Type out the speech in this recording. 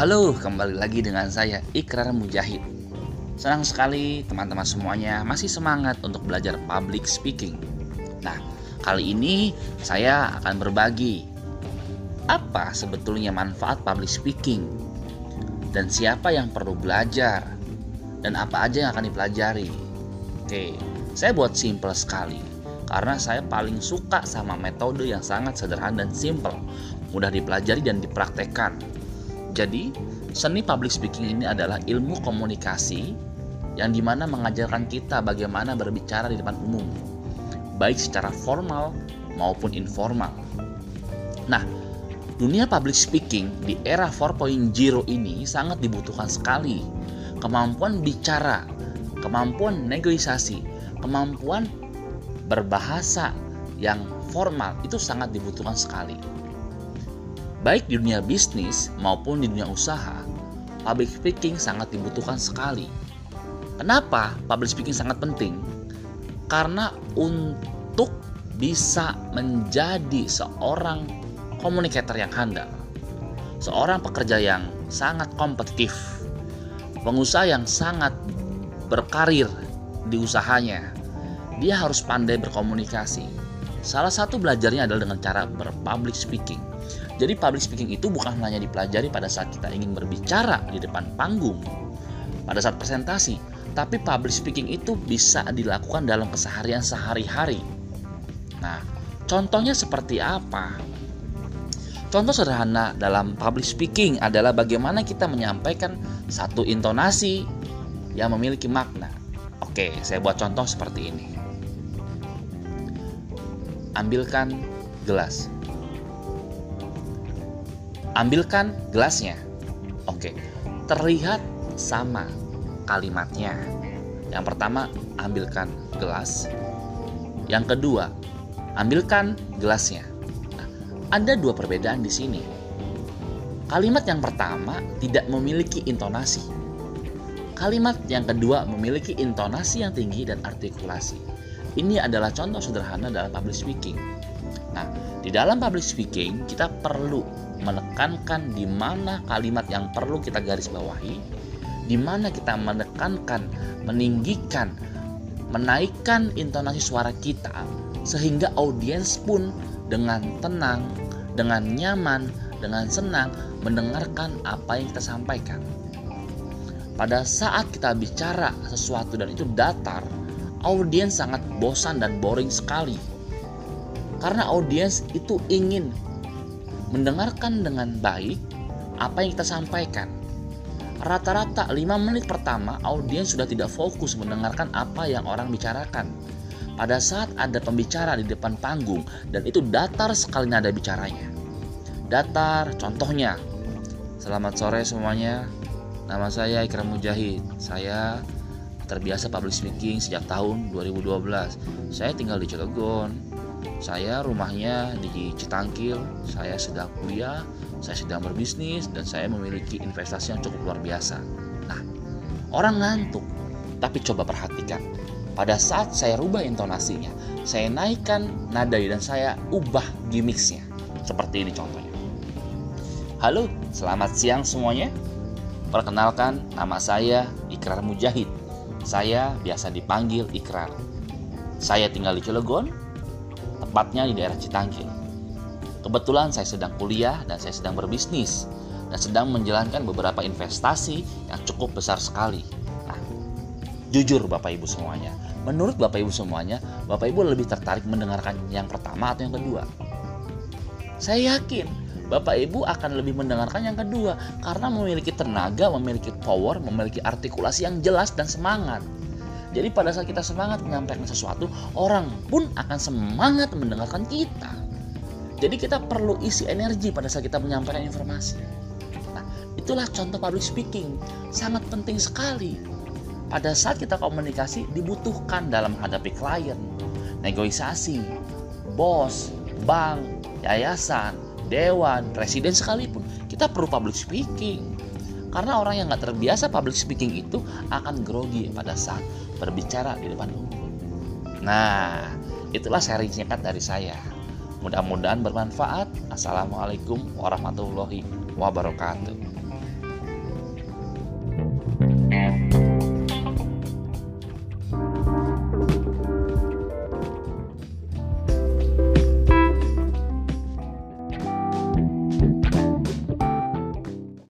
Halo, kembali lagi dengan saya Ikrar Mujahid. Senang sekali teman-teman semuanya masih semangat untuk belajar public speaking. Nah, kali ini saya akan berbagi apa sebetulnya manfaat public speaking dan siapa yang perlu belajar dan apa aja yang akan dipelajari. Oke, saya buat simple sekali karena saya paling suka sama metode yang sangat sederhana dan simple, mudah dipelajari dan dipraktekkan. Jadi, seni public speaking ini adalah ilmu komunikasi yang di mana mengajarkan kita bagaimana berbicara di depan umum, baik secara formal maupun informal. Nah, dunia public speaking di era 4.0 ini sangat dibutuhkan sekali. Kemampuan bicara, kemampuan negosiasi, kemampuan berbahasa yang formal itu sangat dibutuhkan sekali. Baik di dunia bisnis maupun di dunia usaha, public speaking sangat dibutuhkan sekali Kenapa public speaking sangat penting? Karena untuk bisa menjadi seorang komunikator yang handal, seorang pekerja yang sangat kompetitif, pengusaha yang sangat berkarir di usahanya, dia harus pandai berkomunikasi. Salah satu belajarnya adalah dengan cara berpublic speaking. Jadi public speaking itu bukan hanya dipelajari pada saat kita ingin berbicara di depan panggung, pada saat presentasi, tapi public speaking itu bisa dilakukan dalam keseharian sehari-hari. Nah, contohnya seperti apa? Contoh sederhana dalam public speaking adalah bagaimana kita menyampaikan satu intonasi yang memiliki makna. Oke, saya buat contoh seperti ini. Ambilkan gelas. Ambilkan gelasnya. Oke, terlihat sama kalimatnya. Yang pertama, ambilkan gelas. Yang kedua, ambilkan gelasnya. Nah, ada dua perbedaan di sini. Kalimat yang pertama tidak memiliki intonasi. Kalimat yang kedua memiliki intonasi yang tinggi dan artikulasi. Ini adalah contoh sederhana dalam public speaking. Nah, di dalam public speaking kita perlu menekankan di mana kalimat yang perlu kita garis bawahi di mana kita menekankan, meninggikan, menaikkan intonasi suara kita sehingga audiens pun dengan tenang, dengan nyaman, dengan senang mendengarkan apa yang kita sampaikan. Pada saat kita bicara sesuatu dan itu datar, audiens sangat bosan dan boring sekali. Karena audiens itu ingin mendengarkan dengan baik apa yang kita sampaikan Rata-rata 5 menit pertama audiens sudah tidak fokus mendengarkan apa yang orang bicarakan. Pada saat ada pembicara di depan panggung dan itu datar sekali nada bicaranya. Datar, contohnya. Selamat sore semuanya. Nama saya Ikram Mujahid. Saya terbiasa public speaking sejak tahun 2012. Saya tinggal di Cilegon. Saya rumahnya di Citangkil, saya sedang kuliah, saya sedang berbisnis, dan saya memiliki investasi yang cukup luar biasa. Nah, orang ngantuk, tapi coba perhatikan. Pada saat saya rubah intonasinya, saya naikkan nada dan saya ubah gimmicksnya. Seperti ini contohnya. Halo, selamat siang semuanya. Perkenalkan, nama saya Ikrar Mujahid. Saya biasa dipanggil Ikrar. Saya tinggal di Cilegon, tepatnya di daerah Citangkil. Kebetulan saya sedang kuliah dan saya sedang berbisnis dan sedang menjalankan beberapa investasi yang cukup besar sekali. Nah, jujur Bapak Ibu semuanya, menurut Bapak Ibu semuanya, Bapak Ibu lebih tertarik mendengarkan yang pertama atau yang kedua? Saya yakin Bapak Ibu akan lebih mendengarkan yang kedua karena memiliki tenaga, memiliki power, memiliki artikulasi yang jelas dan semangat. Jadi pada saat kita semangat menyampaikan sesuatu, orang pun akan semangat mendengarkan kita. Jadi kita perlu isi energi pada saat kita menyampaikan informasi. Nah, itulah contoh public speaking. Sangat penting sekali. Pada saat kita komunikasi dibutuhkan dalam menghadapi klien, negosiasi, bos, bank, yayasan, dewan, presiden sekalipun. Kita perlu public speaking karena orang yang nggak terbiasa public speaking itu akan grogi pada saat berbicara di depan umum. Nah, itulah seri singkat dari saya. Mudah-mudahan bermanfaat. Assalamualaikum warahmatullahi wabarakatuh.